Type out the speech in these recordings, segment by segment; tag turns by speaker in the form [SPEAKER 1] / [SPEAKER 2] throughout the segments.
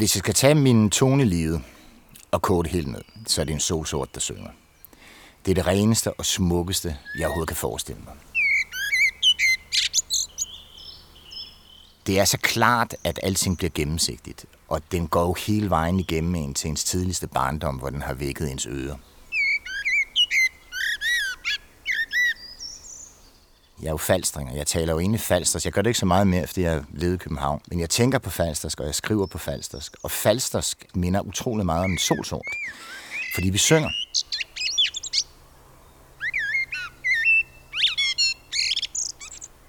[SPEAKER 1] Hvis jeg skal tage min tone livet og kode det helt ned, så er det en solsort, der synger. Det er det reneste og smukkeste, jeg overhovedet kan forestille mig. Det er så klart, at alting bliver gennemsigtigt, og den går jo hele vejen igennem en til ens tidligste barndom, hvor den har vækket ens ører. Jeg er jo falstringer. Jeg taler jo egentlig falsters. Jeg gør det ikke så meget mere, fordi jeg levede i København. Men jeg tænker på falstersk, og jeg skriver på falstersk. Og falstersk minder utrolig meget om en solsort. Fordi vi synger.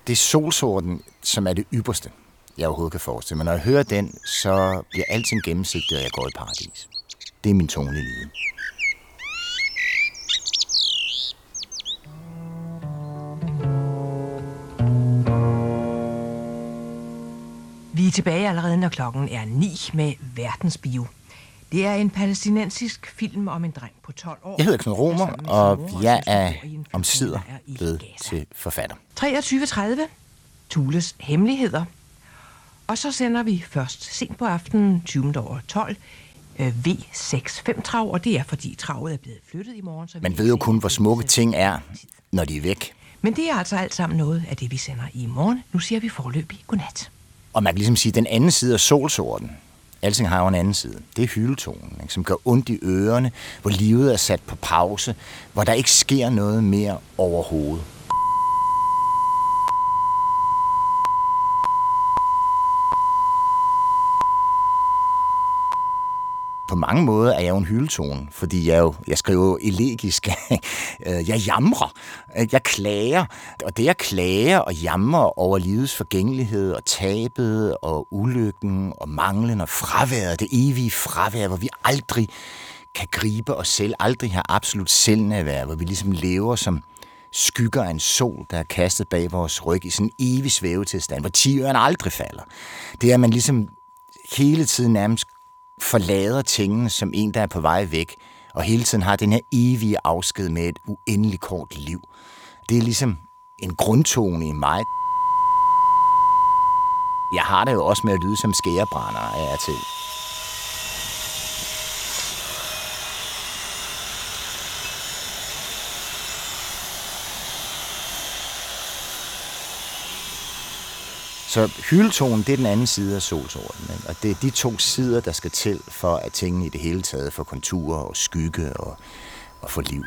[SPEAKER 1] Det er solsorten, som er det ypperste, jeg overhovedet kan forestille mig. Når jeg hører den, så bliver alting gennemsigtigt, og jeg går i paradis. Det er min tone i
[SPEAKER 2] lyden. Er tilbage allerede, når klokken er 9 med Verdensbio. Det er en palæstinensisk film om en dreng på 12 år.
[SPEAKER 1] Jeg hedder Knud Romer, og jeg er om sider blevet til forfatter.
[SPEAKER 2] 23.30. Tules Hemmeligheder. Og så sender vi først sent på aftenen, 20 over 12, øh, V65 trav, og det er fordi travet er blevet flyttet i morgen. Så
[SPEAKER 1] Man ved jo kun, hvor smukke ting er, når de er væk.
[SPEAKER 2] Men det er altså alt sammen noget af det, vi sender i morgen. Nu siger vi forløbig godnat.
[SPEAKER 1] Og man kan ligesom sige, at den anden side af solsorten, alting har jo en anden side. Det er hyldetonen, ikke? som gør ondt i ørerne, hvor livet er sat på pause, hvor der ikke sker noget mere overhovedet. På mange måder er jeg jo en hyletone, fordi jeg, jo, jeg skriver jo elegisk. Øh, jeg jamrer, øh, jeg klager, og det jeg klager og jamrer over livets forgængelighed og tabet og ulykken og manglen og fraværet, det evige fravær, hvor vi aldrig kan gribe os selv, aldrig har absolut selvnærvær, hvor vi ligesom lever som skygger af en sol, der er kastet bag vores ryg i sådan en evig svævetilstand, hvor tiøren aldrig falder. Det er, at man ligesom hele tiden nærmest forlader tingene som en, der er på vej væk, og hele tiden har den her evige afsked med et uendeligt kort liv. Det er ligesom en grundtone i mig. Jeg har det jo også med at lyde som skærebrænder af til. Så hyldetonen, det er den anden side af solsorten. Ikke? Og det er de to sider, der skal til for, at tingene i det hele taget får konturer og skygge og, og får liv.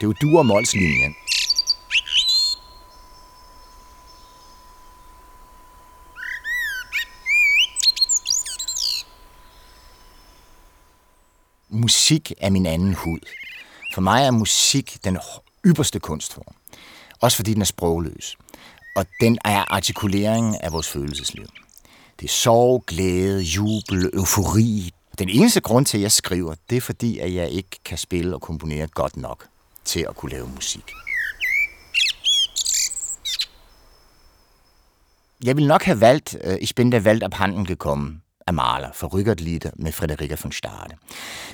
[SPEAKER 1] Det er jo du- og målslinjen. Musik er min anden hud. For mig er musik den ypperste kunstform. Også fordi den er sprogløs og den er artikuleringen af vores følelsesliv. Det er sorg, glæde, jubel, eufori. Den eneste grund til, at jeg skriver, det er fordi, at jeg ikke kan spille og komponere godt nok til at kunne lave musik. Jeg vil nok have valgt uh, Ich bin der Welt abhanden gekommen af Mahler, for Rückert med Frederika von Stade.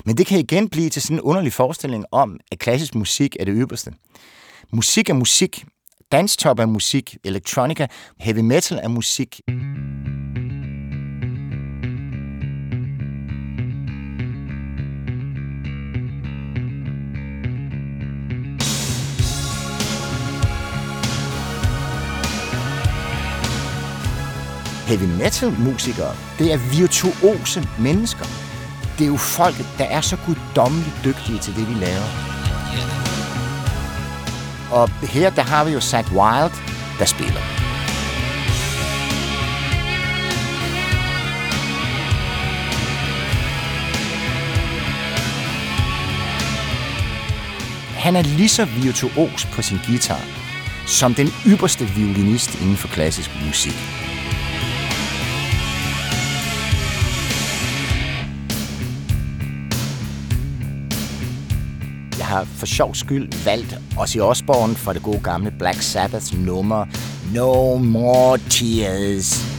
[SPEAKER 1] Men det kan igen blive til sådan en underlig forestilling om, at klassisk musik er det ypperste. Musik er musik, Danstop er musik, elektronika, heavy metal er musik. Heavy metal musikere, det er virtuose mennesker. Det er jo folk, der er så guddommeligt dygtige til det, de laver. Og her der har vi jo Zach Wild, der spiller. Han er lige så virtuos på sin guitar, som den ypperste violinist inden for klassisk musik. Har for sjov skyld valgt Ozzy Osbourne for det gode gamle Black Sabbath nummer No More Tears.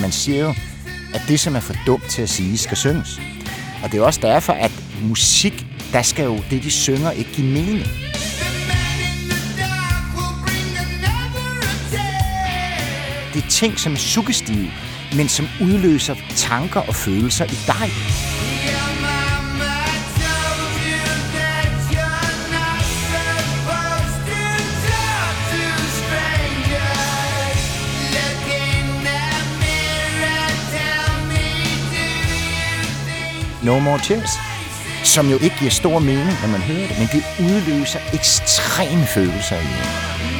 [SPEAKER 1] man siger jo, at det, som er for dumt til at sige, skal synges. Og det er også derfor, at musik, der skal jo det, de synger, ikke give mening. Det er ting, som er suggestive, men som udløser tanker og følelser i dig. No More Tears, som jo ikke giver stor mening, når man hører det, men det udløser ekstreme følelser i en.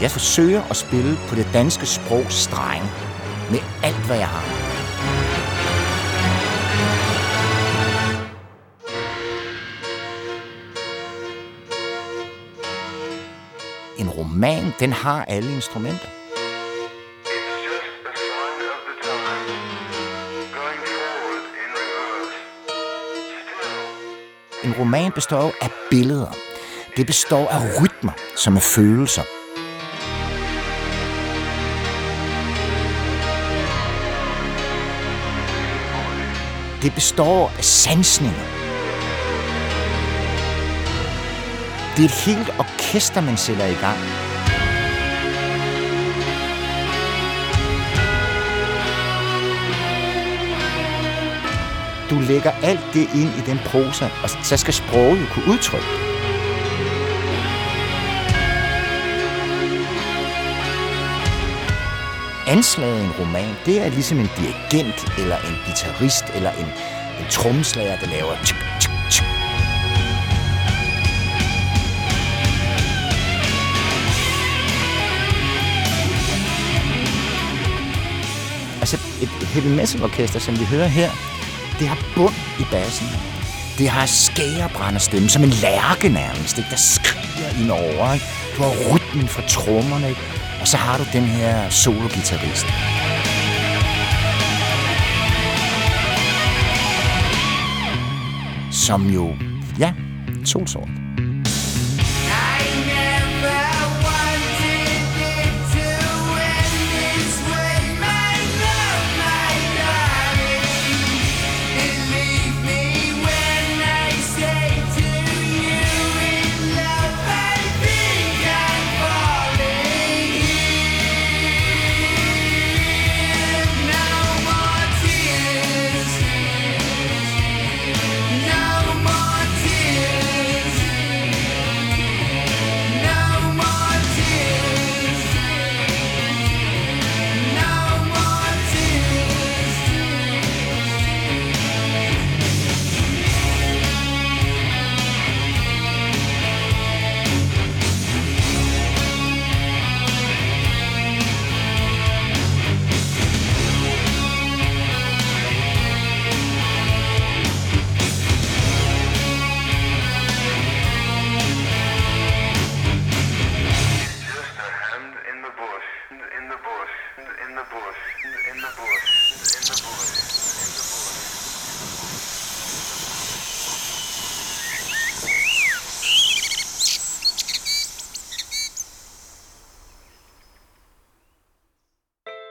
[SPEAKER 1] Jeg forsøger at spille på det danske sprogs streng med alt, hvad jeg har. En roman, den har alle instrumenter. En roman består af billeder. Det består af rytmer, som er følelser. Det består af sansninger. Det er et helt orkester, man sætter i gang. Du lægger alt det ind i den prosa, og så skal sproget kunne udtrykke det. Anslaget i en roman, det er ligesom en dirigent, eller en guitarist, eller en, en trommeslager, der laver tsk, tsk, tsk. Altså et heavy metal orkester, som vi hører her, det har bund i bassen. Det har skærebrænder stemme, som en lærke nærmest, ikke? der skriger ind over. Ikke? På rytmen fra trommerne, ikke? Og så har du den her solo-gitarrist. Som jo, ja, solsort.